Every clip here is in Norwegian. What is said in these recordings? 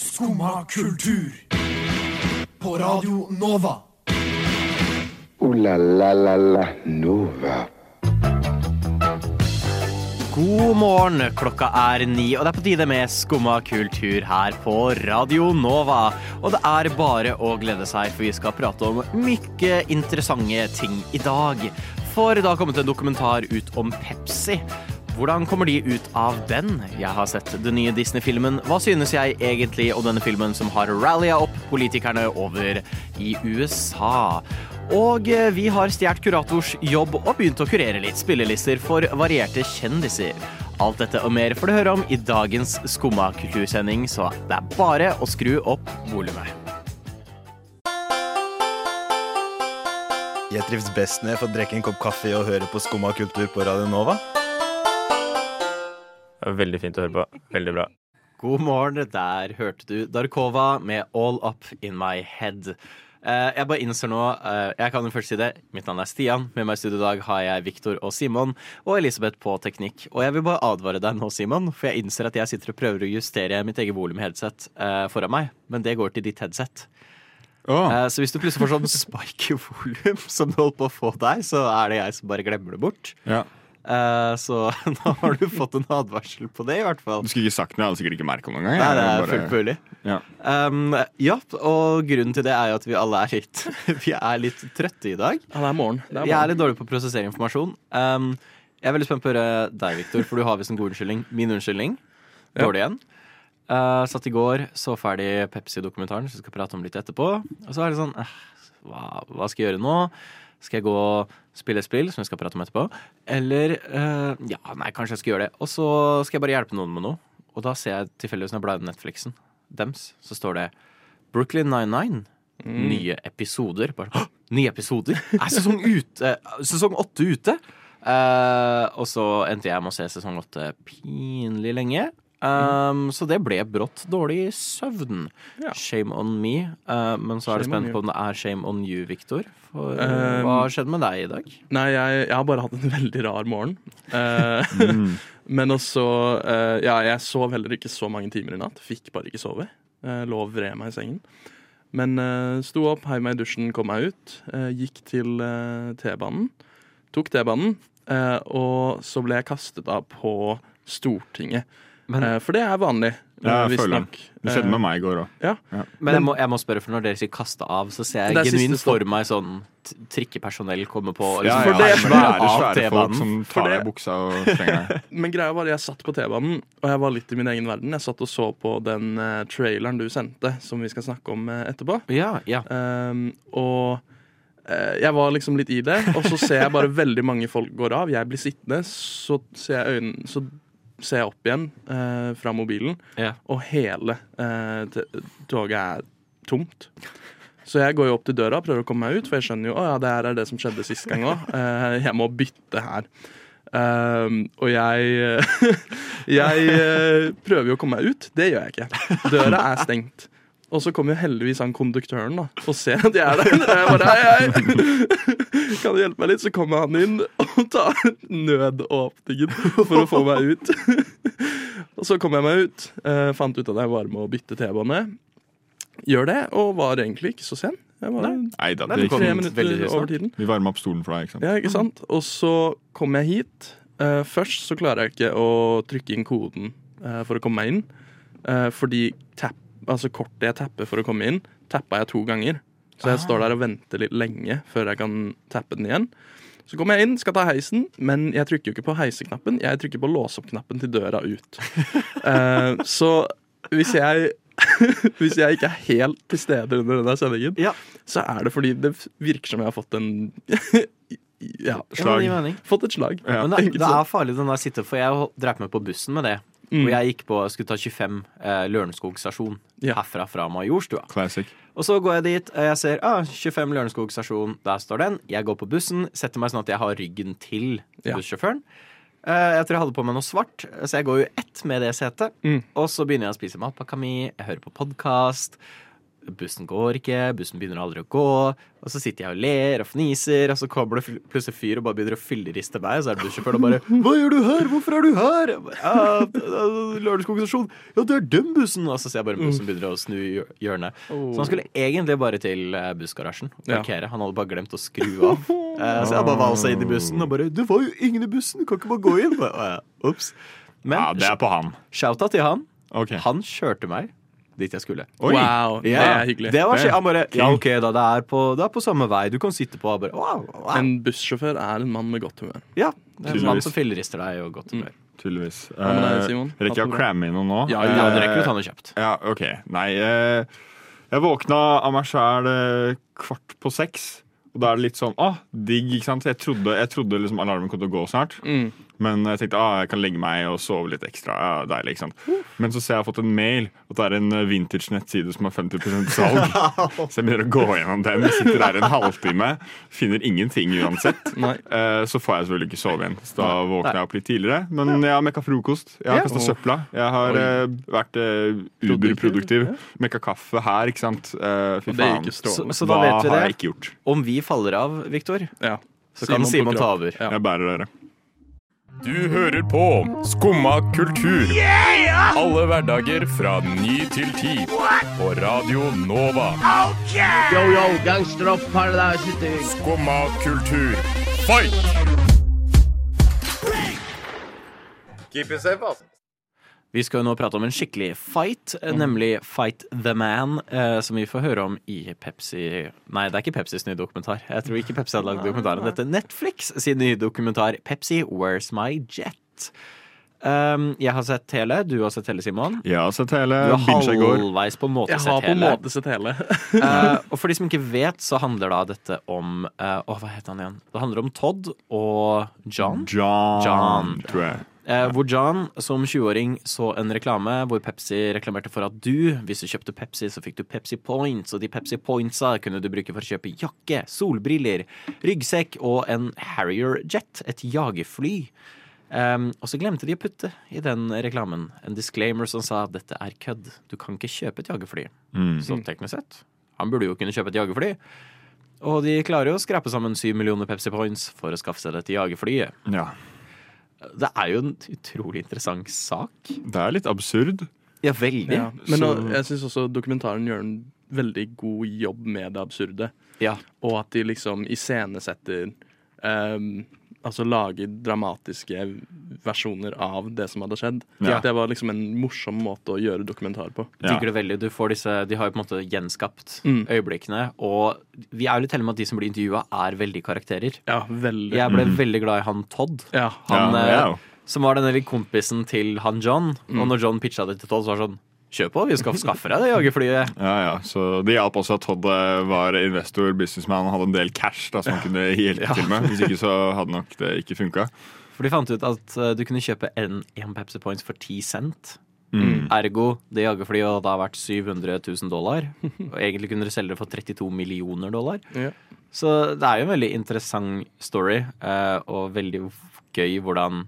Skumma kultur. På Radio Nova. O-la-la-la-la Nova. God morgen, klokka er ni, og det er på tide med Skumma kultur her på Radio Nova. Og det er bare å glede seg, for vi skal prate om mye interessante ting i dag. For det har kommet en dokumentar ut om Pepsi. Hvordan kommer de ut av den? Jeg har sett den nye Disney-filmen Hva synes jeg egentlig om denne filmen som har rallya opp politikerne over i USA? Og eh, vi har stjålet kurators jobb og begynt å kurere litt spillelister for varierte kjendiser. Alt dette og mer får du høre om i dagens Skumma kultursending, så det er bare å skru opp volumet. Jeg trives best når jeg får drikke en kopp kaffe og høre på Skumma kultur på Radio Nova. Veldig fint å høre på. Veldig bra. God morgen, der hørte du Darkova med All Up In My Head. Uh, jeg bare innser nå uh, Jeg kan jo først si det. Mitt navn er Stian. Med meg i studio i dag har jeg Viktor og Simon og Elisabeth på teknikk. Og jeg vil bare advare deg nå, Simon, for jeg innser at jeg sitter og prøver å justere mitt eget volum i headset uh, foran meg, men det går til ditt headset. Eh, så hvis du plutselig får sånn spike i volum som du holdt på å få der, så er det jeg som bare glemmer det bort. Ja. Eh, så nå har du fått en advarsel på det, i hvert fall. Du skulle ikke sagt noe, jeg hadde sikkert ikke merka noen engang. Nei, det er bare- fullt mulig. Ja. Um, ja, og grunnen til det er jo at vi alle er litt Vi er litt trøtte i dag. Ja, det er morgen. Det er Vi er litt dårlige på å prosessere informasjon. Um, jeg er veldig spent på å høre deg, Victor, for du har visst en god unnskyldning. Min unnskyldning. Ja. Dårlig igjen. Uh, satt i går, så ferdig Pepsi-dokumentaren, som vi skal prate om litt etterpå. Og så er det sånn uh, hva, hva skal jeg gjøre nå? Skal jeg gå og spille spill, som vi skal prate om etterpå? Eller uh, Ja, nei, kanskje jeg skal gjøre det. Og så skal jeg bare hjelpe noen med noe. Og da ser jeg tilfeldigvis når jeg blar i Netflixen, dems, så står det Brooklyn 99. Nye episoder. Bare, nye episoder? Er sesong ute? Sesong åtte ute? Uh, og så endte jeg med å se sesong åtte pinlig lenge. Um, Så det ble brått dårlig søvn. Ja. Shame on me. Uh, men så er det Shame on spent på om det er shame on you, Victor. For Um, hva har skjedd med deg i dag? Nei, jeg, jeg har bare hatt en veldig rar morgen. Uh, Mm. Men også eh, Ja, jeg sov heller ikke så mange timer i natt. Fikk bare ikke sove. Lå og vred meg i sengen. Men uh, sto opp, heiv meg i dusjen, kom meg ut. gikk til T-banen. Tok T-banen. og så ble jeg kastet av på Stortinget. Men, Eh, for det er vanlig. Ja, eh, jeg føler nok. Det skjedde med meg i går òg. Ja. men jeg, må, jeg må spørre, for når dere sier 'kasta av', så ser jeg genuint for meg sånn trikkepersonell komme på Liksom, Ja, ja, for det- svære, er svære folk som tar det- deg i buksa og slenger deg. Men greia var, at jeg satt på T-banen, og jeg var litt i min egen verden. Jeg satt og så på den uh, traileren du sendte, som vi skal snakke om uh, etterpå. Ja, ja. Um, og eh, jeg var liksom litt i det, og så ser jeg bare veldig mange folk går av. Jeg blir sittende, så ser jeg øynene Så ser jeg opp igjen eh, fra mobilen, Ja. og hele eh, toget er tomt. Så jeg går jo opp til døra og prøver å komme meg ut, for jeg skjønner jo at ja, det her er det som skjedde sist gang òg. jeg må bytte her. Um, og jeg Jeg eh, prøver jo å komme meg ut. Det gjør jeg ikke. Døra er stengt. Og så kommer heldigvis han konduktøren da og ser at jeg er der. Jeg bare, hei, hei. Kan du hjelpe meg litt? Så kommer han inn og tar nødåpningen for å få meg ut. Og så kom jeg meg ut. eh, fant ut at jeg var med å bytte T-bane. Gjør det, og var egentlig ikke så sen. Jeg var Nei da, det tre minutter over tiden. Vi varma opp stolen for deg, ikke sant? Ja, ikke sant? Og så kom jeg hit. Eh, først så klarer jeg ikke å trykke inn koden eh, for å komme meg inn. Eh, fordi tapp, altså kortet jeg tapper for å komme inn, tappa jeg to ganger. Så jeg står der og venter litt lenge før jeg kan tappe den igjen. Så kommer jeg inn, skal ta heisen, men jeg trykker jo ikke på heiseknappen. Jeg trykker på låse opp-knappen til døra ut. uh, så hvis jeg Hvis jeg ikke er helt til stede under denne sendingen, Ja. så er det fordi det virker som jeg har fått en ja, mening. fått et slag. Ja. Men det, det er farlig den der sitte, for jeg drev meg på bussen med det. Mm. Og jeg gikk på, skulle ta 25 eh, Lørenskog stasjon Ja. herfra fra Majorstua. Classic. Og så går jeg dit, og jeg ser ah, 25 Lørenskog stasjon, der står den. Jeg går på bussen, setter meg sånn at jeg har ryggen til bussjåføren. Eh, jeg tror jeg hadde på meg noe svart, så jeg går jo ett med det setet. Mm. Og så begynner jeg å spise matpakka mi, jeg hører på podkast. Bussen går ikke, bussen begynner aldri å gå. Og så sitter jeg og ler og fniser, og så kommer det plutselig fyr og bare begynner å filleriste meg. Så er det bussjåføren og bare 'Hva gjør du her? Hvorfor er du her?' Ja, stasjon. Ja, det er den bussen! Og så ser jeg bare bussen begynner å snu hjørnet. Så han skulle egentlig bare til eh, bussgarasjen og parkere. Han hadde bare glemt å skru av. Eh, Så jeg bare valsa inn i bussen og bare 'Det var jo ingen i bussen, du kan ikke bare gå inn'. Ops. Men Ja, det er på han. shouta til han. Okay. Han kjørte meg dit jeg skulle. Oi. Wow, det er hyggelig. Det var skje. Han bare Ja, OK, da. Det er på, det er på samme vei. Du kan sitte på. Bare, wow, wow. En bussjåfør er en mann med godt humør. ja, det er en mann som fillerister deg og godt humør. Tydeligvis. Hva Eh, Rekker jeg å cramme inn noe nå? Ja, Ja, Eh, det rekker du ta noe kjapt. Ja, OK. Nei, eh, jeg våkna av meg sjæl kvart på seks. Og da er det litt sånn ah, digg, ikke sant? Jeg trodde, jeg trodde liksom alarmen kom til å gå snart. Mm. Men jeg tenkte ah, jeg kan legge meg og sove litt ekstra. Ja, deilig, ikke sant? Men så ser jeg jeg har fått en mail at det er en eh, vintage-nettside som har 50% salg. Så jeg begynner å gå gjennom den. Sitter der en halvtime. Finner ingenting uansett. Eh, Så får jeg selvfølgelig ikke sove igjen. Så da våkner jeg opp litt tidligere. Men jeg har mekka frokost. Jeg har Ja. kasta søpla. Jeg har eh, vært uberproduktiv. Mekka kaffe her, ikke sant. Eh, fy faen. Så, så da Hva vet vi har jeg det. ikke gjort? Om vi faller av, Viktor, Ja. så kan Simon ta over. Ja. Jeg bærer dere. Du hører på Skumma kultur. Alle hverdager fra ny til ti. På Radio Nova. Yo, yo, gangsteropp, paradise. Skumma kultur, fight! Vi skal jo nå prate om en skikkelig fight, eh, nemlig Fight the Man, eh, som vi får høre om i Pepsi Nei, det er ikke Pepsis nye dokumentar. Jeg tror ikke Pepsi hadde lagd dokumentaren. Dette er Netflix sin nye dokumentar Pepsi Where's My Jet? Um, jeg har sett hele. Du har sett hele, Simon. Jeg har sett hele Du har i går. halvveis på en måte Jeg sett har på en måte sett hele. uh, og for de som ikke vet, så handler da dette om uh, Å, hva heter han igjen? Det handler om Todd og John. John, John. tror jeg. Eh, hvor John som 20-åring så en reklame hvor Pepsi reklamerte for at du, hvis du kjøpte Pepsi, så fikk du Pepsi Points, og de Pepsi Pointsa kunne du bruke for å kjøpe jakke, solbriller, ryggsekk og en Harrier Jet, et jagerfly. Um, og så glemte de å putte i den reklamen en disclaimer som sa at dette er kødd. Du kan ikke kjøpe et jagerfly. Så teknisk sett, han burde jo kunne kjøpe et jagerfly. Og de klarer jo å skrape sammen syv millioner Pepsi Points for å skaffe seg dette jagerflyet. Ja. Det er jo en utrolig interessant sak. Det er litt absurd. Ja, veldig. Ja. Men Så- jeg syns også dokumentaren gjør en veldig god jobb med det absurde. Ja. Og at de liksom iscenesetter um, Altså lage dramatiske versjoner av det som hadde skjedd. Ja. Det var liksom en morsom måte å gjøre dokumentar på. Ja. Digger det veldig. Du får disse, de har jo på en måte gjenskapt Mm. øyeblikkene. Og vi er jo litt heldige med at de som blir intervjua, er veldig karakterer. Ja, veldig. Jeg ble veldig glad i han Todd. Ja. Han, Ja, eh. Som var denne kompisen til han John. Og når John pitcha det til Todd, så var det sånn Kjør på, vi skal skaffe deg det jagerflyet. Ja, ja. Så det hjalp også at Todd eh, var investor, businessman og hadde en del cash da, som han kunne hjelpe til med. Hvis ikke så hadde nok det ikke funka. For de fant ut at eh, du kunne kjøpe en, en Pepsi Points for 10 cent. Mm. Ergo, det jagerflyet hadde da vært 700 000 dollar. Og egentlig kunne dere selge det for 32 millioner dollar. Ja. Så det er jo en veldig interessant story, eh, og veldig gøy hvordan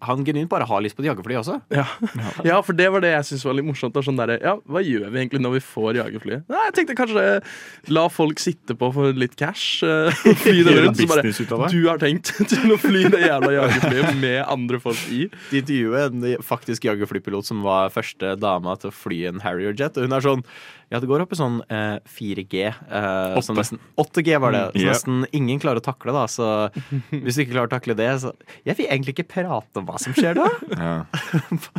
han genuint bare har lyst på et jagerfly også. Ja. ja, for det var det jeg syntes var litt morsomt. og Sånn der, ja, hva gjør vi egentlig når vi får jagerfly? Nei, jeg tenkte kanskje la folk sitte på for litt cash. eh, fly det rundt, så bare. Du har tenkt til å fly det jævla jagerflyet med andre folk i. De intervjuet en faktisk jagerflypilot som var første dama til å fly en Harrier jet, og hun er sånn Ja, det går opp i sånn eh, 4G. eh, så nesten, 8G var det. Så yeah. nesten ingen klarer å takle, da. Så hvis du ikke klarer å takle det, så Jeg vil egentlig ikke prate om hva som skjer da. Ja.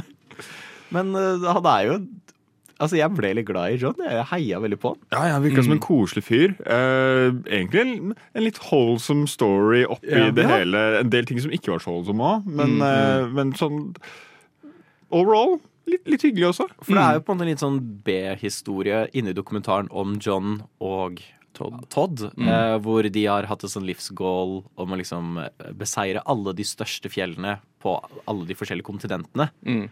Men eh, han er jo Altså, jeg ble litt glad i John. Jeg heia veldig på han. Ja, ja, Virka som en koselig fyr. Eh, egentlig en, en litt wholesome story oppi Ja. det Ja. hele. En del ting som ikke var så wholesome òg, men, eh, men sånn overall litt, litt hyggelig også. For det er jo på en måte litt sånn B-historie inni dokumentaren om John og Todd. eh, hvor de har hatt et sånn livsgoal om å liksom eh, beseire alle de største fjellene på alle de forskjellige kontinentene. Mm.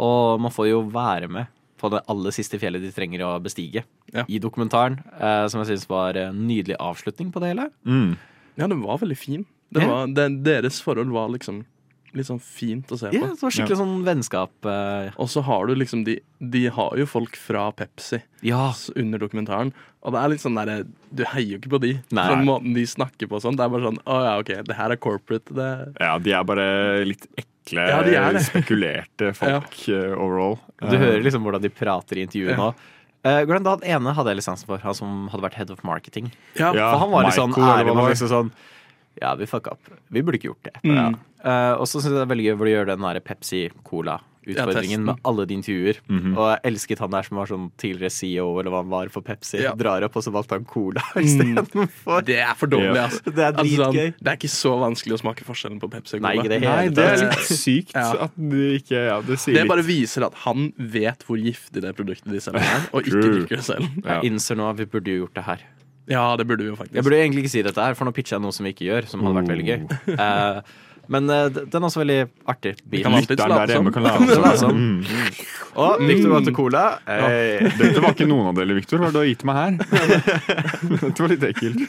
Og man får jo være med på det aller siste fjellet de trenger å bestige Ja. i dokumentaren. Eh, som jeg syns var en nydelig avslutning på det hele. Mm. Ja, den var veldig fin. Det var, det, deres forhold var liksom litt sånn fint å se på. Ja, det var skikkelig sånn vennskap. eh, Og så har du liksom de De har jo folk fra Pepsi Ja. under dokumentaren. Og det er litt sånn derre Du heier jo ikke på de. Nei. Sånn måten de snakker på og sånn. Det er bare sånn Å ja, OK, det her er corporate. Det Ja, de er bare litt ekle, Ja, de er spekulerte folk eh, overall. Du Eh, hører liksom hvordan de prater i intervjuet Ja. nå. Uh, Glenn, han ene hadde jeg lisensen for, han som hadde vært head of marketing. Ja, Ja, For han var litt sånn Michael, var liksom sånn Ja, vi fucka opp. Vi burde ikke gjort det. Mm. Eh, og så syns jeg det er veldig gøy hvor du gjør den der Pepsi-cola utfordringen med alle de intervjuer. Mhm. Og jeg elsket han der som var sånn tidligere CEO eller hva han var for Pepsi. Ja. Drar opp, og så valgte han Cola istedenfor. Det er for dårlig, Ja. altså. Det er altså sånn, dritgøy. det er ikke så vanskelig å smake forskjellen på Pepsi og cola. Nei, det Nei, det er litt sykt Ja. at de ikke Ja, det sier Det bare viser at han vet hvor giftig det produktet de selger er, og ikke drikker det selv. Ja. Jeg innser nå at vi burde jo gjort det her. Ja, det burde vi jo faktisk. Jeg burde egentlig ikke si dette her, for nå pitcher jeg noe som vi ikke gjør, som hadde vært veldig gøy. Uh, men uh, den er også veldig artig bil. kan alltid Lytteren late der hjemme som. som. Mm. Og Victor var til Cola. Hey. Dette var ikke noen av dere, Victor. Hva har du gitt meg her? Dette var litt ekkelt.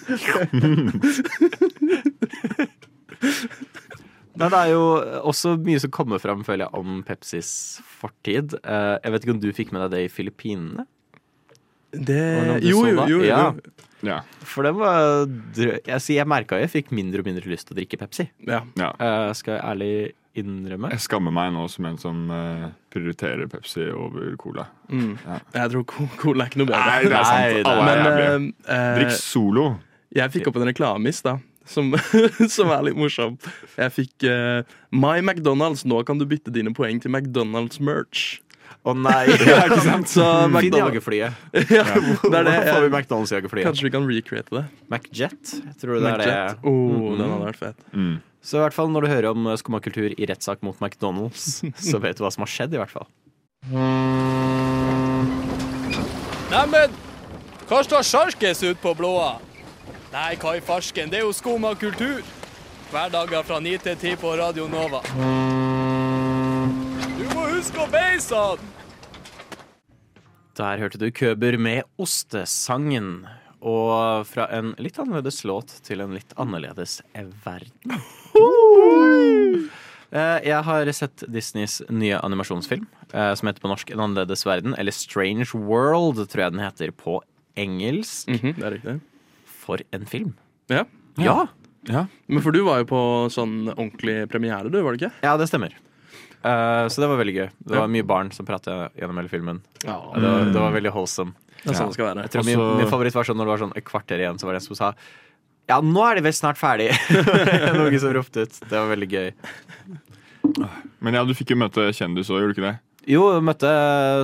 Nei, det er jo også mye som kommer fram, føler jeg, om Pepsis fortid. Eh, jeg vet ikke om du fikk med deg det i Filippinene? Det, jo, jo, jo, jo. Ja. Ja. For det var drø... Jeg, merka jo jeg fikk mindre og mindre lyst til å drikke Pepsi. ja. ja. Uh, skal jeg ærlig innrømme. Jeg skammer meg nå som en som uh, prioriterer Pepsi over Cola. Mm. Ja. Jeg tror Cola er ikke noe bedre. Nei, det er sant. Nei, Alle er jævlige. eh, eh, Drikk Solo. jeg fikk opp en reklame i stad. Som, som er litt morsom. Jeg fikk uh, My McDonald's, nå kan du bytte dine poeng til McDonald's merch. Å nei! Ja, ikke sant? Så Finn jagerflyet. ja, det er det. Får vi McDonald's-jagerflyet? kanskje vi kan recreate det. MacJet. Tror du det er det. Oh, den hadde vært fet. Mm. Så i hvert fall når du hører om skummakultur i rettssak mot McDonald's, så vet du hva som har skjedd, i hvert fall. Neimen, hva står sjarkes ut på blåa? Nei, hva i farsken, det er jo skummakultur. Hverdager fra 9 til 10 på Radio Nova. Du må huske å beise han! Der hørte du Køber med Ostesangen. Og fra en litt annerledes låt til en litt annerledes verden. Eh, Jeg har sett Disneys nye animasjonsfilm, eh, som heter på norsk En annerledes verden, eller Strange World, tror jeg den heter på engelsk. Mhm, det er riktig. For en film. Ja. Ja, Ja. Men for du var jo på sånn ordentlig premiere, du, var det ikke? ja det stemmer. Eh, Så det var veldig gøy. Det var mye barn som pratet gjennom hele filmen. Ja, Det var, det var veldig wholesome. Det er sånn. Jeg tror min, min favoritt var sånn når det var sånn et kvarter igjen, så var det en som sa Ja, nå er de vel snart ferdig. Noen som ropte ut. Det var veldig gøy. Men ja, du fikk jo møte kjendis òg, gjorde du ikke det? Jo, møtte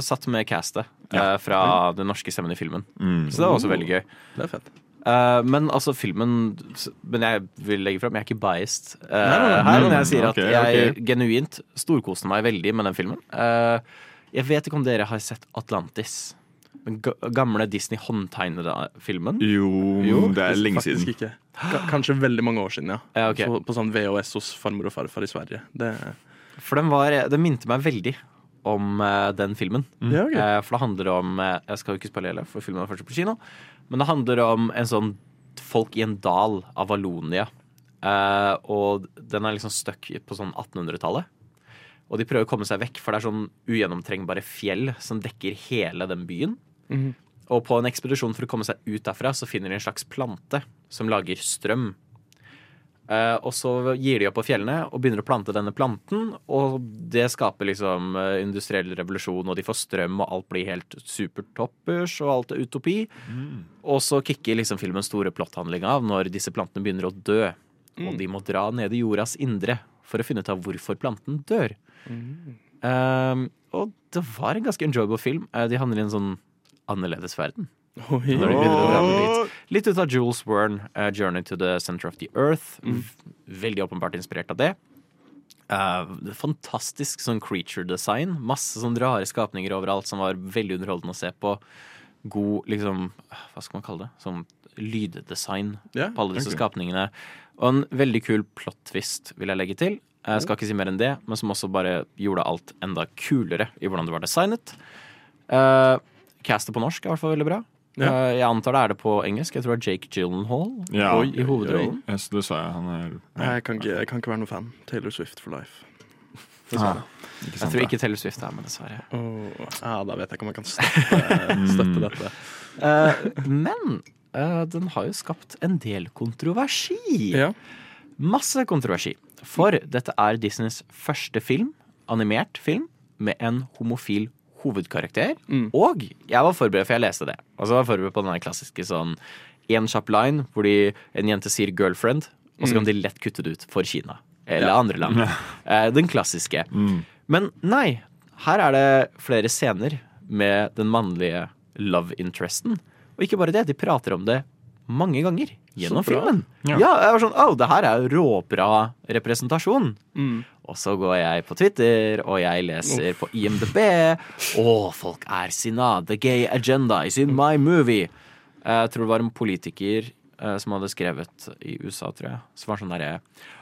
satt med castet Ja. eh, fra den norske stemmen i filmen. Mm. Så det var også veldig gøy. Det er fett. Eh, men altså, filmen Men jeg vil legge fram, jeg er ikke biased uh, Nei, nei, nei. her. Men jeg sier at Ok, jeg okay. genuint storkoste meg veldig med den filmen. Uh, jeg vet ikke om dere har sett Atlantis. Den gamle Disney håndtegnede-filmen. Jo, Jo, det er lenge Faktisk siden. ikke. Ka- Kanskje veldig mange år siden, ja. Ja, okay. på, på sånn VHS hos farmor og farfar i Sverige. Det, For den, var, den minte meg veldig om eh, den filmen. ja, okay. Eh, for det handler om eh, Jeg skal jo ikke spille hele, for filmen er først på kino. Men det handler om en sånn folk i en dal av Valonia. Og den er liksom stuck på sånn 1800-tallet. Og de prøver å komme seg vekk, for det er sånn ugjennomtrengbare fjell som dekker hele den byen. Mm. Og på en ekspedisjon for å komme seg ut derfra, så finner de en slags plante som lager strøm. Eh, og så gir de opp på fjellene og begynner å plante denne planten, og det skaper liksom eh, industriell revolusjon, og de får strøm, og alt blir helt supertoppers, og alt er utopi. Og så kicker liksom filmens store plotthandling av når disse plantene begynner å dø. Og de må dra ned i jordas indre for å finne ut av hvorfor planten dør. Um, og det var en ganske enjoyable film. De handler i en sånn annerledes verden. Oi. Dit. Litt ut av Jules Verne, uh, 'Journey to the Center of the Earth'. Mm. Veldig åpenbart inspirert av det. Uh, fantastisk sånn creature design. Masse sånn rare skapninger overalt som var veldig underholdende å se på. God liksom Hva skal man kalle det? Sånn lyddesign yeah, på alle disse okay. skapningene. Og en veldig kul plot twist, vil jeg legge til. Jeg skal ikke si mer enn det, men som også bare gjorde alt enda kulere i hvordan det var designet. Uh, castet på norsk er i hvert fall veldig bra. Ja. Uh, jeg antar det er det på engelsk. Jeg tror det er Jake Gyllenhaal Ja. og, i hovedrollen. Yes, det sa jeg. Han er ja. Jeg kan, ikke, jeg kan ikke være noen fan. Taylor Swift for life. Ah, Jeg tror ikke Taylor Swift er med, dessverre. Oh, ah, da vet jeg ikke om jeg kan støtte, støtte dette. uh, men uh, den har jo skapt en del kontroversi. Ja. Masse kontroversi. For dette er Disneys første film, animert film, med en homofil hovedkarakter. Mm. Og jeg var forberedt, for jeg leste det. Og så var jeg forberedt på den klassiske sånn én kjapp line hvor de, en jente sier 'girlfriend', og så kan de lett kutte det ut for Kina. Eller andre land. Eh, den klassiske. Men nei, her er det flere scener med den mannlige love interesten. Og ikke bare det, de prater om det mange ganger gjennom filmen. Ja. Ja. jeg var sånn, oh, det her er råbra representasjon. Mm. Og så går jeg på Twitter, og jeg leser på IMDb. Og folk er sinna. The gay agenda is in my movie. Jeg tror det var en politiker eh, som hadde skrevet i USA, tror jeg. Som var sånn derre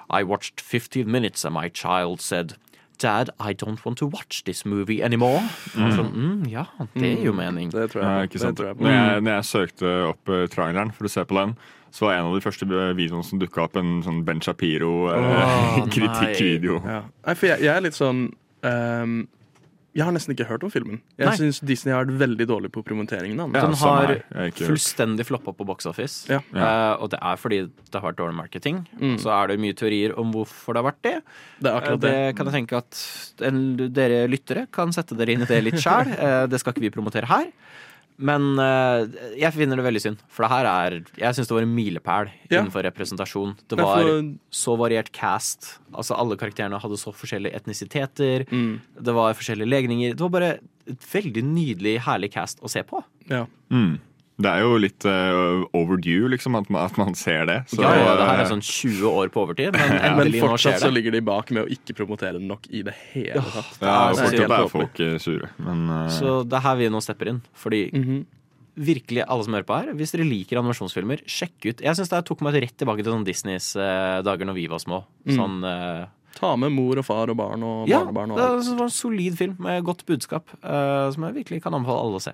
I watched 15 minutes and my child said Dad, I don't want to watch this movie anymore. Mm. Sånn, mm, ja, det gir jo mening. Det tror Ja, jeg. ikke det sant? tror jeg. Når jeg, når jeg søkte opp eh, traileren for å se på den, så var en av de første videoene som dukka opp, en sånn Ben Shapiro-kritikkvideo. Ja. For jeg, jeg er litt sånn um, Jeg har nesten ikke hørt om filmen. Jeg syns Disney har vært veldig dårlig på promoteringen. den. Ja, Den har fullstendig floppa på box office. Ja. uh, og det er fordi det har vært dårlig marketing. Mm. Så er det mye teorier om hvorfor det har vært det. Det er Eh, Det det. kan jeg tenke at en, dere lyttere kan sette dere inn i det litt sjæl. Det skal ikke vi promotere her. Men uh, jeg finner det veldig synd, for det her er Jeg syns det var en milepæl Ja. innenfor representasjon. Det var for- så variert cast. Altså Alle karakterene hadde så forskjellige etnisiteter. Mm. Det var forskjellige legninger. Det var bare et veldig nydelig, herlig cast å se på. Ja. Mm. Det er jo litt uh, overdue, liksom, at man, at man ser det. Så, ja, ja, det her er sånn 20 år på overtid, men Men fortsatt så ligger de bak med å ikke promotere den nok i det hele tatt. ja, det er fortsatt er folk eh, sure, men uh... Så det er her vi nå stepper inn. Fordi Mhm. virkelig alle som hører på her, hvis dere liker animasjonsfilmer, sjekk ut. Jeg syns det tok meg rett tilbake til sånn Disneys uh, dager når vi var små. Mm. Sånn Ta med mor og far og barn og Ja, barnebarn og det var en solid film med godt budskap, som jeg virkelig kan anbefale alle å se.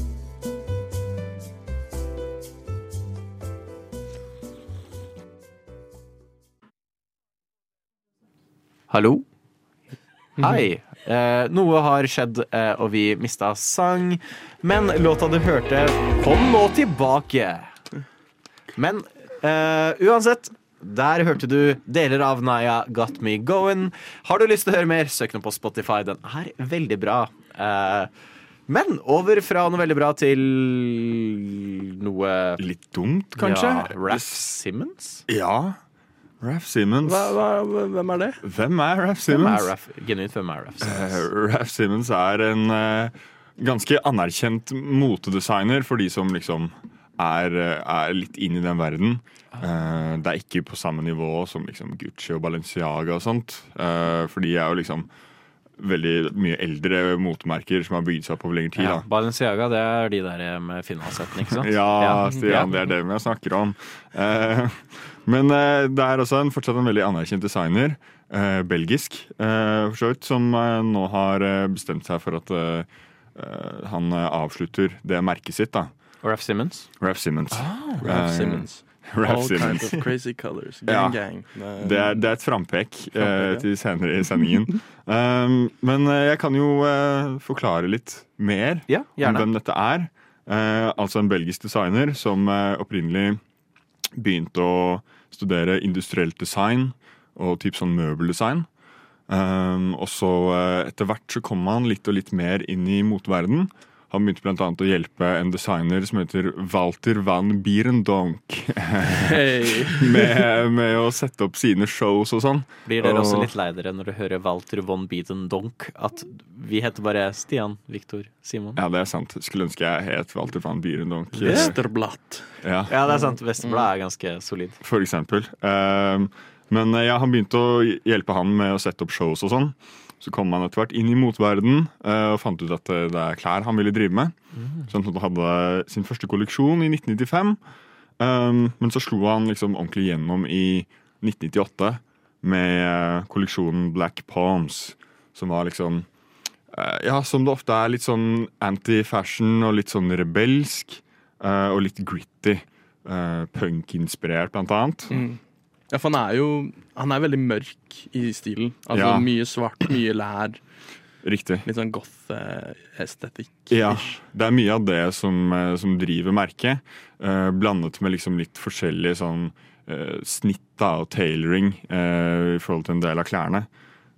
Hallo? Hei. Eh, noe har skjedd, eh, og vi mista sang. Men låta du hørte, kom nå tilbake. Men eh, uansett, der hørte du deler av Naya Got Me Going. Har du lyst til å høre mer, søk nå på Spotify. Den er veldig bra. Eh, men over fra noe veldig bra til noe litt dumt, kanskje? Ja, Raff Simmons? Ja. Raff Simmons. Hva, hva, hvem er det? Hvem er Raff Hvem Simmons? er Genuint, hvem er Raff Simmons? Eh, Ralph Simmons er en uh, ganske anerkjent motedesigner for de som liksom er, eh, er litt inn i den verden. Uh, det er ikke på samme nivå som liksom Gucci og Balenciaga og sånt. eh, for de er jo liksom veldig mye eldre motemerker som har bygd seg opp over lengre tid. Ja, da. Balenciaga, det er de der med finlandshettene, ikke sant? Ja, Stian, det er det jeg snakker om. Eh, men uh, det er også en, fortsatt en veldig anerkjent designer, uh, belgisk uh, for så vidt, som eh, nå har eh, bestemt seg for at eh, eh, han eh, avslutter det merket sitt. da. Raff Simmons? Raff Simmons. Raff Raph Simmons. Raff All Simmons. kinds of crazy colors. Ja. Gang, gang. Det- Det er, det er et frampek eh, Frampek, ja. til senere i sendingen. um, men eh, jeg kan jo eh, forklare litt mer Ja, om hvem dette er. Eh, altså en belgisk designer som eh, opprinnelig begynte å studere industrielt design og typ sånn møbeldesign. Um, og så eh, etter hvert så kom han litt og litt mer inn i moteverden. Han begynte annet å hjelpe en designer som heter Walter van Bierendonk. Hey. med, med å sette opp sine shows og sånn. Blir dere også litt lei dere når dere hører Walter von Bierendonk? At vi heter bare Stian, Viktor, Simon? Ja, det er sant. Skulle ønske jeg het Walter van Bierendonk. Westerblatt. Ja. Ja, det er sant. Vesterbladet er ganske solid. For eksempel. Um, Men eh, ja, han begynte å hjelpe han med å sette opp shows og sånn. Så kom han etter hvert inn i motverden og fant ut at eh, det er klær han ville drive med. Så han hadde sin første kolleksjon i 1995. Um, men så slo han liksom ordentlig gjennom i 1998 med eh, kolleksjonen Black Palms, som var liksom eh, Ja, som det ofte er, litt sånn anti-fashion og litt sånn rebelsk. eh, og litt gritty. Uh, Punk-inspirert, blant annet. Mm. Ja, for han er jo Han er veldig mørk i stilen. Altså Ja. Mye svart, mye lær. Riktig. Litt sånn goth-estetikk. Ja, det er mye av det som, eh, som driver merket. Uh, blandet med liksom litt forskjellig sånn uh, snitt da, og tailoring uh, i forhold til en del av klærne.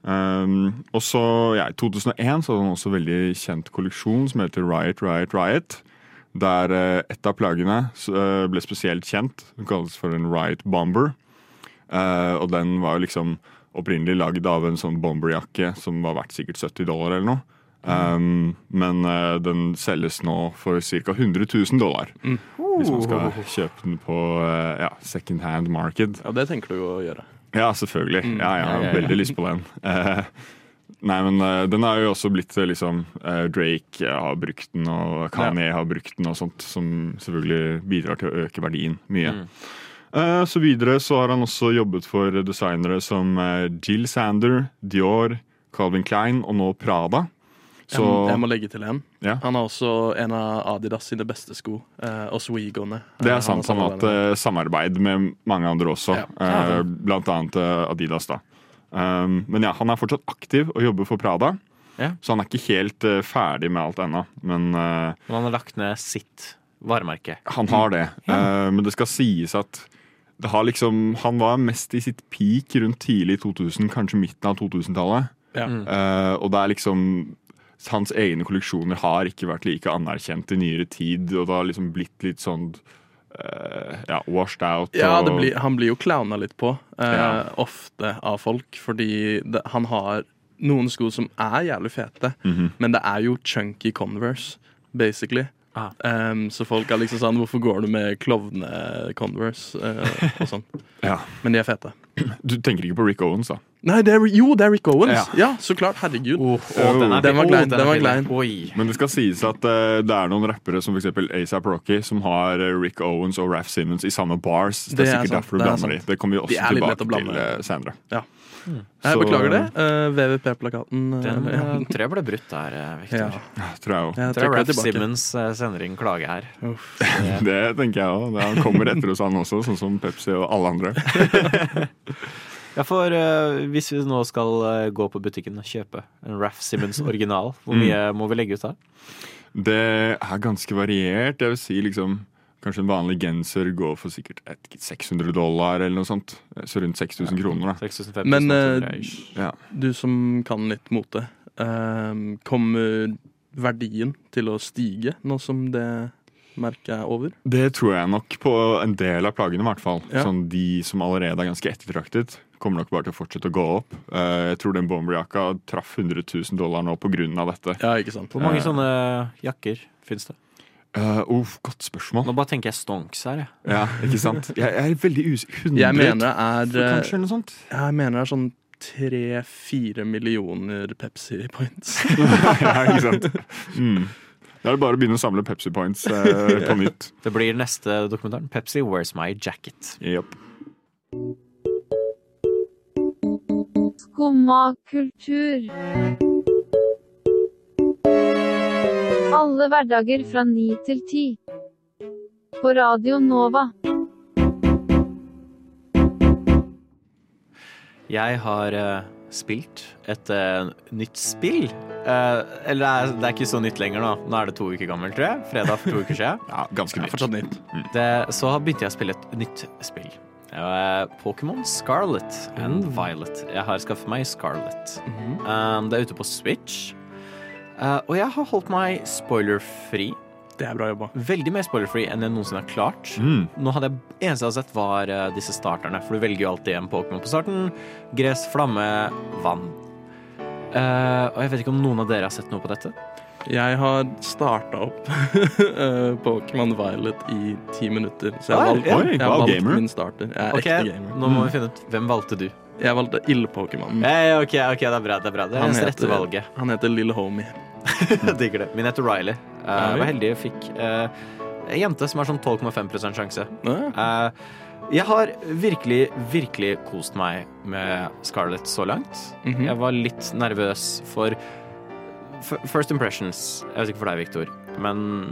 Um, og så, ja, I 2001 så hadde han også en veldig kjent kolleksjon som heter Riot, Riot, Riot. Der et av plaggene ble spesielt kjent. Det kalles for en Riot Bomber. Eh, og den var jo liksom opprinnelig lagd av en sånn bomberjakke som var verdt sikkert 70 dollar eller noe. Um, men uh, den selges nå for ca. 100 000 dollar. Hvis man skal kjøpe den på uh, ja, second hand market. Ja, det tenker du å gjøre. Ja, selvfølgelig. Mm. Ja, jeg har Ja, ja, ja. veldig lyst på den. Uh, nei, men uh, den er jo også blitt liksom uh, Drake har brukt den, og Kanye har brukt den, og sånt, som selvfølgelig bidrar til å øke verdien mye. Eh, så videre så har han også jobbet for designere som eh, Jill Sander, Dior, Calvin Klein og nå Prada. Jeg, må- jeg må legge til en. Ja. Han har også en av Adidas sine beste sko. Eh, Oswegoene. Det Eh, er sant. Han har hatt eh, samarbeid med mange andre også, eh, blant annet eh, Adidas. da. Um, men ja, han er fortsatt aktiv og jobber for Prada, Ja. så han er ikke helt uh, ferdig med alt ennå. Men uh, Men han har lagt ned sitt varemerke. han har det. uh, men det skal sies at det har liksom, han var mest i sitt peak rundt tidlig 2000, kanskje midten av 2000-tallet. Ja. Mm. Eh, og det er liksom Hans egne kolleksjoner har ikke vært like anerkjent i nyere tid, og det har liksom blitt litt sånn uh, ja, washed out. Ja, og, det blir, han blir jo clowna litt på, uh, Ja. ofte av folk, fordi det, han har noen sko som er jævlig fete, Mhm. men det er jo chunky Converse, basically. Ah. Um, så folk er liksom sånn Hvorfor går du med klovne-Converse? uh, og sånn. Ja. Men de er fete. Du tenker ikke på Rick Owens, da? Nei, det er, jo, det er Rick Owens! Ja. Ja, så klart. Herregud. Oh, den, den er var klein. Oh, den Den var klein. Men det skal sies at uh, det er noen rappere som f.eks. ASAP Rocky, som har eh, Rick Owens og Raff Simmons i samme bars. Det er, Det er sikkert sant, derfor du er blander de. Det kommer vi også de tilbake til uh, senere. Ja. Mm. Jeg beklager det. Uh, VVP-plakaten. Den uh, eh, tror jeg ble brutt der, eh, Victor. Ja. Tror jeg òg. Jeg tror Raph. Simmons eh, sender inn klage her. Det tenker jeg òg. Han kommer etter hos han også, sånn som Pepsi og alle andre. Ja, for uh, Hvis vi nå skal uh, gå på butikken og kjøpe en Raph Simmons original, hvor Mm. mye må vi legge ut da? Det er ganske variert. Jeg vil si liksom Kanskje en vanlig genser går for sikkert et, 600 dollar eller noe sånt. Så rundt 6000 kroner, da. 6500 Men sånn eh. Ja. du som kan litt mote, eh, kommer verdien til å stige nå som det merket er over? Det tror jeg nok på en del av plagene, i hvert fall. Ja. Sånn De som allerede er ganske ettertraktet, kommer nok bare til å fortsette å gå opp. Uh, Jeg tror den bomberjakka traff 100 000 dollar nå på grunn av dette. Ja, ikke sant? Hvor mange uh, sånne jakker fins det? Uh, oh, godt spørsmål. Nå bare tenker jeg stonks her, jeg. Ja, ikke sant? Jeg, jeg er veldig usikker. 100 Jeg mener det er kanskje, eller noe sånt? Jeg mener det er sånn tre-fire millioner Pepsi points. ja, ikke sant? Mm. Da er det bare å begynne å samle Pepsi Points eh, på nytt. Det blir neste dokumentaren. Pepsi Where's My Jacket. Yep. Skumma kultur. Alle hverdager fra ni til ti. På Radio Nova. Jeg har uh, spilt et uh, nytt spill. Uh, eller det er, det er ikke så nytt lenger nå. Nå er det to uker gammelt, tror jeg. Fredag for to uker siden. Ja, ganske nytt. Fortsatt nytt. Det, så begynte jeg å spille et nytt spill. Uh, Pokémon Scarlet and Violet. Jeg har skaffet meg Scarlet. um, det er ute på Switch. Uh, og jeg har holdt meg spoilerfri. Det er bra jobba. Veldig mer spoilerfri enn jeg noensinne har klart. Mm. Nå hadde jeg, eneste jeg har sett, var uh, disse starterne. For du velger jo alltid en Pokémon på starten. Gress, flamme, vann. Uh, og jeg vet ikke om noen av dere har sett noe på dette? Jeg har starta opp Pokémon Violet i ti minutter. Så jeg har valgt, jeg har valgt min starter. Jeg er okay, ekte gamer. Nå må vi finne ut hvem valgte du. Jeg valgte Ild-Pokémon. Hey, ok, ok, det er bra. Det er bra Det er det rette valget. Han heter Lille Homie. Digger det. Min heter Riley. Eh, Oi. jeg var heldig og fikk uh, en jente som har sånn 12,5% sjanse. Uh, jeg har virkelig, virkelig kost meg med Scarlett så langt. Mhm. Jeg var litt nervøs for First impressions. Jeg vet ikke for deg, Victor, men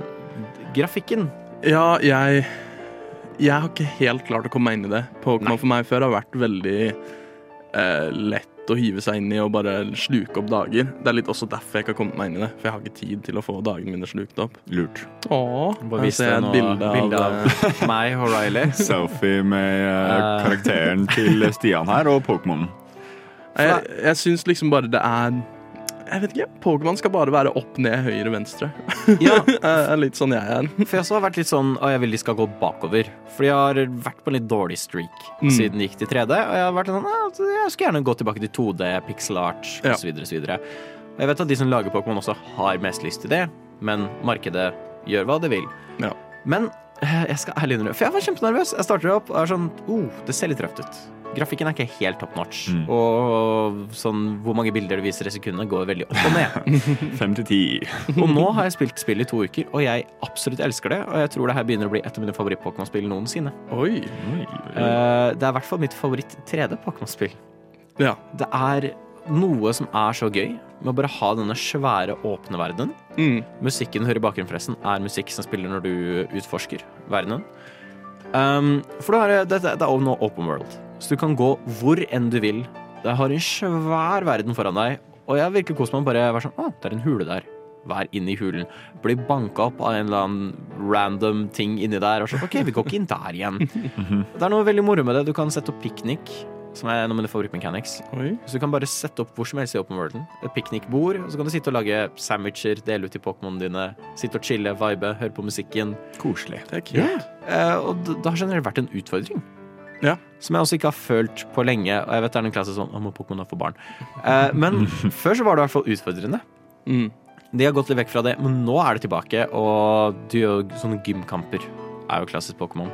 grafikken Ja, jeg Jeg har ikke helt klart å komme meg inn i det. Pokémon for meg før har vært veldig eh, lett å hive seg inn i og bare sluke opp dager. Det er litt også derfor jeg ikke har kommet meg inn i det. For jeg har ikke tid til å få dagene mine slukt opp. Lurt. Åh, Bare vis deg et bilde av, bilde av eh, meg og Riley. Selfie med eh, Eh. karakteren til Stian her og Pokémon. Jeg, jeg syns liksom bare det er Jeg vet ikke. Pokémon skal bare være opp, ned, høyre, venstre. Ja. Er litt sånn jeg er. For jeg også har vært litt sånn at jeg vil de skal gå bakover. For jeg har vært på en litt dårlig streak Mm. siden det gikk til 3D. Og jeg har vært sånn «Ja, altså, Jeg skulle gjerne gå tilbake til 2D, pixel art Ja. osv. osv. Jeg vet at de som lager Pokémon også har mest lyst til det, men markedet gjør hva det vil. Ja. Men jeg skal ærlig innrømme For jeg var kjempenervøs. Jeg starter opp og er sånn oh, det ser litt røft ut. Grafikken er ikke helt top notch. Mm. Og sånn hvor mange bilder du viser i sekundet, går veldig opp og ned. Fem til ti. Og nå har jeg spilt spill i to uker, og jeg absolutt elsker det. Og jeg tror det her begynner å bli et av mine favoritt-Pokémon-spill noensinne. Oi. Eh, det er i hvert fall mitt favoritt 3D-Pokémon-spill. Ja. Det er noe som er så gøy med å bare ha denne svære, åpne verdenen. Mm. Musikken du hører i bakgrunnen, forresten, er musikk som spiller når du utforsker verdenen. Um, for du har, det, det det er nå open world, så du kan gå hvor enn du vil. Det har en svær verden foran deg, og jeg har virkelig kost meg med å bare være sånn Å, det er en hule der. Vær inne i hulen. Bli banka opp av en eller annen random ting inni der. Og så, OK, vi går ikke inn der igjen. Det er noe veldig moro med det. Du kan sette opp piknik, som er en av mine favorittmechanics. Oi. Så du kan bare sette opp hvor som helst i open worlden. Et piknikbord, og så kan du sitte og lage sandwicher, dele ut til Pokémonene dine. Sitte og chille, vibe, høre på musikken. Koselig. Det er kult. Eh, og det, har generelt vært en utfordring. Ja. Som jeg også ikke har følt på lenge. Og jeg vet det er en klasse sånn Å, må Pokémon få barn? Uh, men før så var det i hvert fall utfordrende. Mm. De har gått litt vekk fra det, men nå er det tilbake, og du gjør sånne gymkamper. Er jo klassisk Pokémon.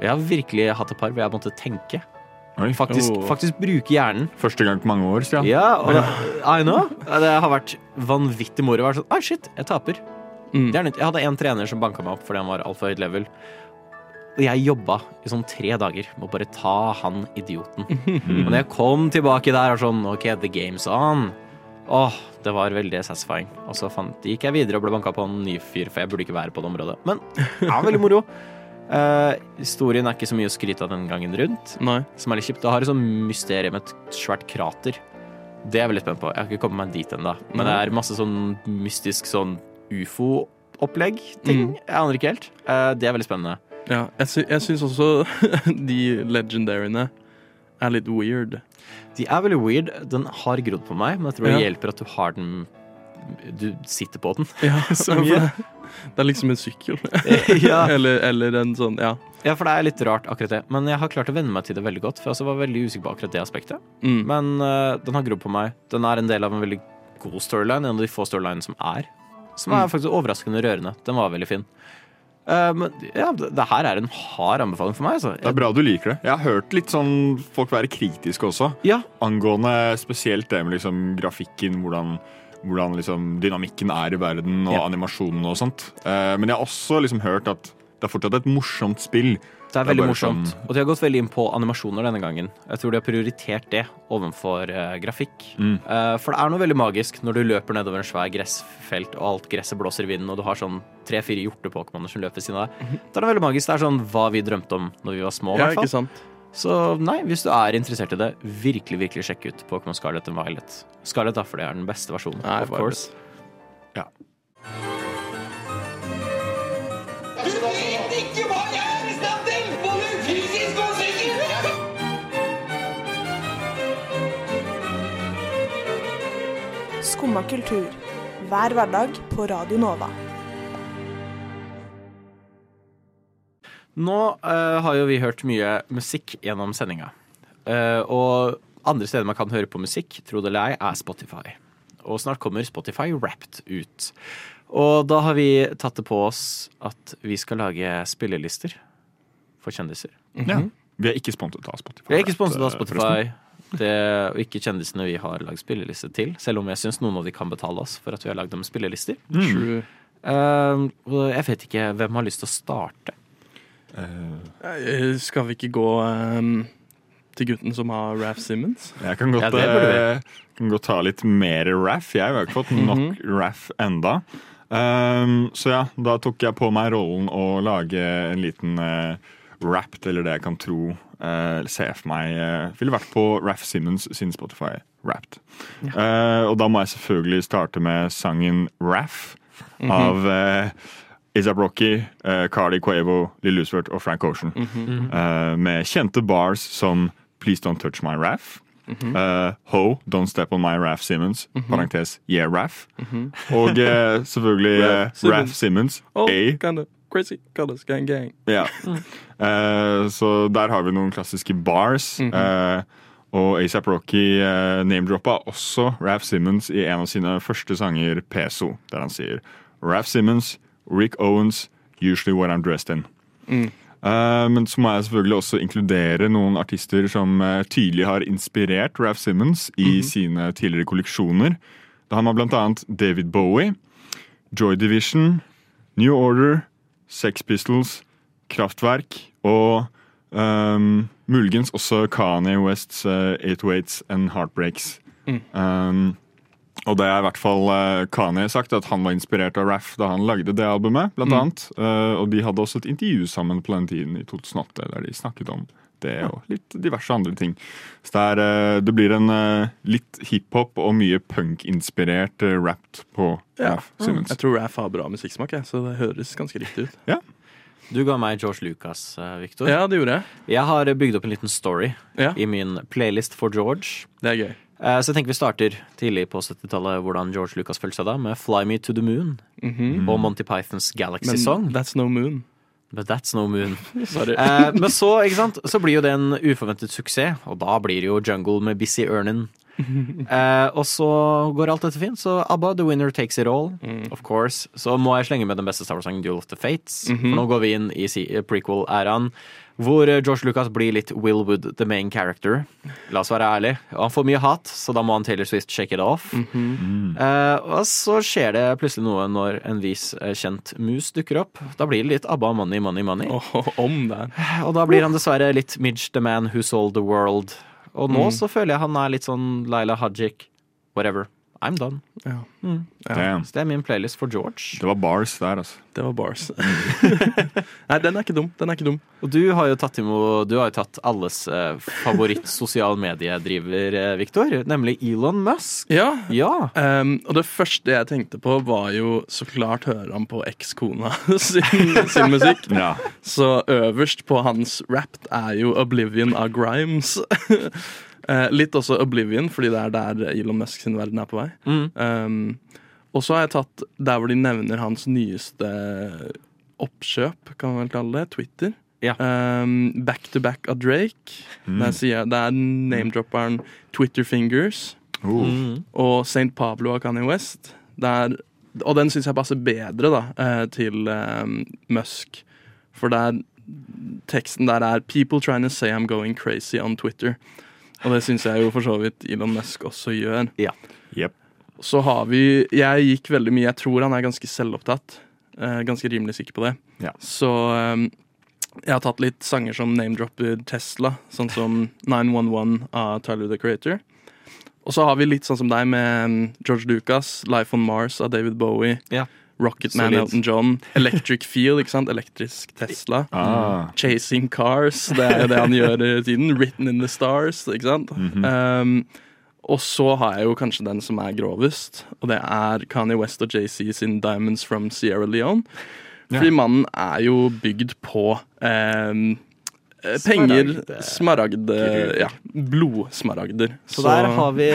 Jeg har virkelig hatt et par hvor jeg måtte tenke. Oi. Faktisk, Oh. faktisk bruke hjernen. Første gang på mange år, Stian. Ja, og I know. Det har vært vanvittig moro. å være Sånn, ah, shit, jeg taper. Mm. Det er nytt. Jeg hadde en trener som banka meg opp fordi han var altfor høyt level. Og jeg jobba i sånn tre dager med å bare ta han idioten. Og når jeg kom tilbake der og sånn OK, the game's on. Åh, det var veldig satisfying. Og så fant, gikk jeg videre og ble banka på en ny fyr, for jeg burde ikke være på det området. Men det ja, veldig moro. Eh, historien er ikke så mye å skryte av den gangen rundt. Nei. Som er litt kjipt. Det har et sånt mysterium med et svært krater. Det er jeg veldig spent på. Jeg har ikke kommet meg dit ennå. Men det er masse sånn mystisk sånn ufo-opplegg. Ting. Mm. Jeg aner ikke helt. Eh, det er veldig spennende. Ja, jeg, sy jeg syns også de legendariene er litt weird. De er veldig weird. Den har grodd på meg, men jeg tror det Ja. hjelper at du har den Du sitter på den. Ja, Så mye. det, er liksom en sykkel. Ja. eller, eller en sånn, ja. Ja, for det er litt rart, akkurat det. Men jeg har klart å venne meg til det veldig godt. For jeg også var veldig usikker på akkurat det aspektet. Mm. Men uh, den har grodd på meg. Den er en del av en veldig god storyline. En av de få storylinene som er. Som er Mm. faktisk overraskende rørende. Den var veldig fin. Eh, men ja, det, det her er en hard anbefaling for meg. Altså. Det er bra du liker det. Jeg har hørt litt sånn folk være kritiske også. Ja. Angående spesielt det med liksom grafikken, hvordan, hvordan liksom dynamikken er i verden, og Ja. animasjonen og sånt. Eh, men jeg har også liksom hørt at det er fortsatt et morsomt spill. Det er veldig bare morsomt. sånn- Og de har gått veldig inn på animasjoner denne gangen. Jeg tror de har prioritert det overfor uh, grafikk. Mm. Uh, for det er noe veldig magisk når du løper nedover en svær gressfelt, og alt gresset blåser i vinden, og du har sånn tre-fire hjorte-pokémoner som løper ved siden av deg. Det er noe veldig magisk. Det er sånn hva vi drømte om når vi var små, i ja hvert ikke fall. Så nei, hvis du er interessert i det, virkelig, virkelig sjekk ut Pokémon Scarlet and Violet. Scarlet, da, for det er den beste versjonen. Nei, of course. Ja. Du vet ikke hva jeg er i stand til, både fysisk og psykisk! Skumma kultur. Hver hverdag på Radio Nova. Nå eh, har jo vi hørt mye musikk gjennom sendinga. Eh, og andre steder man kan høre på musikk, tro det eller ei, er Spotify. og snart kommer Spotify Wrapped ut. Og da har vi tatt det på oss at vi skal lage spillelister for kjendiser. Ja. Vi er ikke sponset av Spotify. Vi er ikke sponset av eh, Spotify. Det er ikke kjendisene vi har lagd spilleliste til, selv om jeg syns noen av de kan betale oss for at vi har lagd dem spillelister. Mm. True. Eh, jeg vet ikke hvem har lyst til å starte. Eh, Skal vi ikke gå um, til gutten som har Raff Simmons? Jeg kan godt, Ja, eh, kan godt ta litt mer raff. Jeg har ikke fått nok Mhm. raff enda. Um, så ja, da tok jeg på meg rollen å lage en liten uh, rapt, eller det jeg kan tro uh, Se for meg uh, Ville vært på Raff Simmons sin Spotify Wrapped. Uh, og da må jeg selvfølgelig starte med sangen Raff Mhm. av Isab Rocky, uh, Cardi Cuevo, Lill Usvert og Frank Ocean. Mhm. Uh, med kjente bars som Please Don't Touch My Raff. Mhm. Uh, Ho, Don't Step On My Raff Simmons. Mhm. Parentes Yeah Raff. Mhm. Og selvfølgelig Raff Simmons. Simmons. Oh, A. kinda crazy colors, gang, gang. Yeah. Så der har vi noen klassiske bars. Mhm. Og ASAP Rocky uh, name-droppa også Raff Simmons i en av sine første sanger, Peso, der han sier Raff Simmons, Rick Owens, usually what I'm dressed in. Mm. Uh, men så må jeg selvfølgelig også inkludere noen artister som uh, tydelig har inspirert Raff Simmons i Mhm. sine tidligere kolleksjoner. Da har man annet David Bowie, Joy Division, New Order, Sex Pistols, Kraftverk og um, muligens også Kanye Wests uh, 808s and Heartbreaks. Mm. Um, og det er i hvert fall Kani Kanye sagt at han var inspirert av Raff da han lagde det albumet. blant Mm. annet. Uh, og de hadde også et intervju sammen på den tiden i 2008 der de snakket om det og litt diverse andre ting. Så det, er, uh, det blir en litt hiphop og mye punk-inspirert rapt på Ja. Raff Simmons. Jeg tror Raff har bra musikksmak, så det høres ganske riktig ut. Ja. Du ga meg George Lucas, Victor. Ja, det gjorde jeg. Jeg har bygd opp en liten story Ja. i min playlist for George. Det er gøy. Eh, Så jeg tenker vi starter tidlig på 70-tallet hvordan George Lucas følte seg da, med Fly Me to the Moon Mhm. og Monty Pythons Galaxy Men Song. That's no moon. But that's no moon. Eh, men så, så blir jo det en uforventet suksess, og da blir det jo Jungle med Busy Earnin. Eh, og så går alt dette fint, så ABBA, The Winner Takes It All, of course. Så må jeg slenge med den beste Star Wars-sangen, Duel of the Fates. Mhm. For nå går vi inn i prequel-æraen, hvor eh, George Lucas blir litt Will Wood, the main character. La oss være ærlig. Og han får mye hat, så da må han Taylor Swift shake it off. Mhm. Eh, og så skjer det plutselig noe når en vis eh, kjent mus dukker opp. Da blir det litt ABBA money, money, money. om det. Og da blir han dessverre litt Midge the man who sold the world. Og nå Mm. så føler jeg han er litt sånn Laila Hajik. Whatever. I'm done. Ja. Mm. Så det er min playlist for George. Det var bars der, altså. Det var bars. Nei, den er ikke dum. Den er ikke dum. Og du har jo tatt, imot, du har jo tatt alles eh, favoritt sosial mediedriver, eh, Victor, nemlig Elon Musk. Ja. Ja. Um, og det første jeg tenkte på, var jo så klart høre han på ekskona sin, sin musikk. Ja. Så øverst på hans rapt er jo 'Oblivion' av Grimes. Eh, litt også 'Oblivion', fordi det er der Elon Musk sin verden er på vei. Mm. Um, og så har jeg tatt der hvor de nevner hans nyeste oppkjøp, kan man vel kalle det. Twitter. Ja. Um, back to back av Drake. Mm. Der sier jeg, det er name-dropperen Twitter Fingers. Oh. Mm. Og St. Pablo av Kanye West. Der, og den syns jeg passer bedre da, eh, til um, Musk. For der, teksten der er 'People trying to say I'm going crazy on Twitter'. Og det syns jeg jo for så vidt Elon Musk også gjør. Ja. Yep. Så har vi Jeg gikk veldig mye Jeg tror han er ganske selvopptatt. Eh, ganske rimelig sikker på det. Ja. Så eh, jeg har tatt litt sanger som name-dropper Tesla, sånn som 911 av Tyler the Creator. Og så har vi litt sånn som deg med mm, George Lucas, Life on Mars av David Bowie. Ja. Rocketman Solid. Elton John. Electric Feel, ikke sant? Elektrisk Tesla. Ah. Chasing Cars, det er det han gjør i tiden. Written in the Stars, ikke sant? Mhm. um, og så har jeg jo kanskje den som er grovest, og det er Kanye West og JC sin Diamonds from Sierra Leone. Fordi yeah. mannen er jo bygd på um, eh, penger, smaragd Ja, blodsmaragder. Så der har vi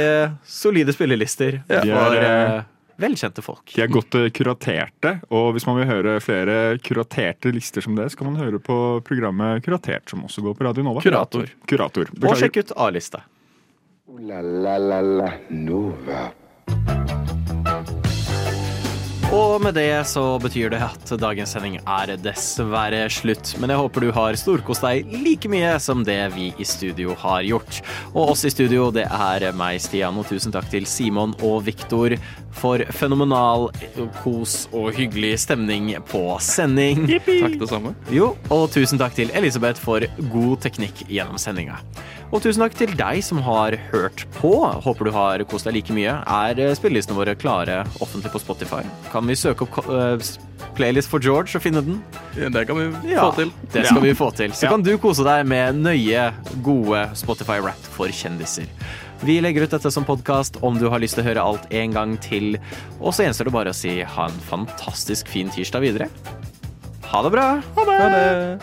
solide spillelister Ja. for er, eh, velkjente folk. De er godt eh, kuraterte, og hvis man vil høre flere kuraterte lister som det, så kan man høre på programmet Kuratert, som også går på Radio Nova. Kurator. Kurator. Og sjekk ut A-lista. Uh, la la la la Nova. Og med det så betyr det at dagens sending er dessverre slutt. Men jeg håper du har storkost deg like mye som det vi i studio har gjort. Og oss i studio, det er meg, Stian, og tusen takk til Simon og Viktor for fenomenal kos og hyggelig stemning på sending. Takk det samme. Jo, og tusen takk til Elisabeth for god teknikk gjennom sendinga. Og tusen takk til deg som har hørt på. Håper du har kost deg like mye. Er spillelistene våre klare offentlig på Spotify? Kan vi søke opp eh, playlist for George og finne den? Det kan vi Ja, få til. Det skal vi få til. Så Ja. kan du kose deg med nøye, gode Spotify-rap for kjendiser. Vi legger ut dette som podkast om du har lyst til å høre alt en gang til. Og så gjenstår det bare å si ha en fantastisk fin tirsdag videre. Ha det bra. Ha det.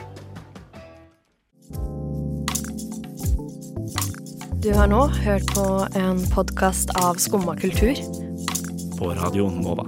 Du har nå hørt på en podkast av Skumma kultur. På Radio Nova.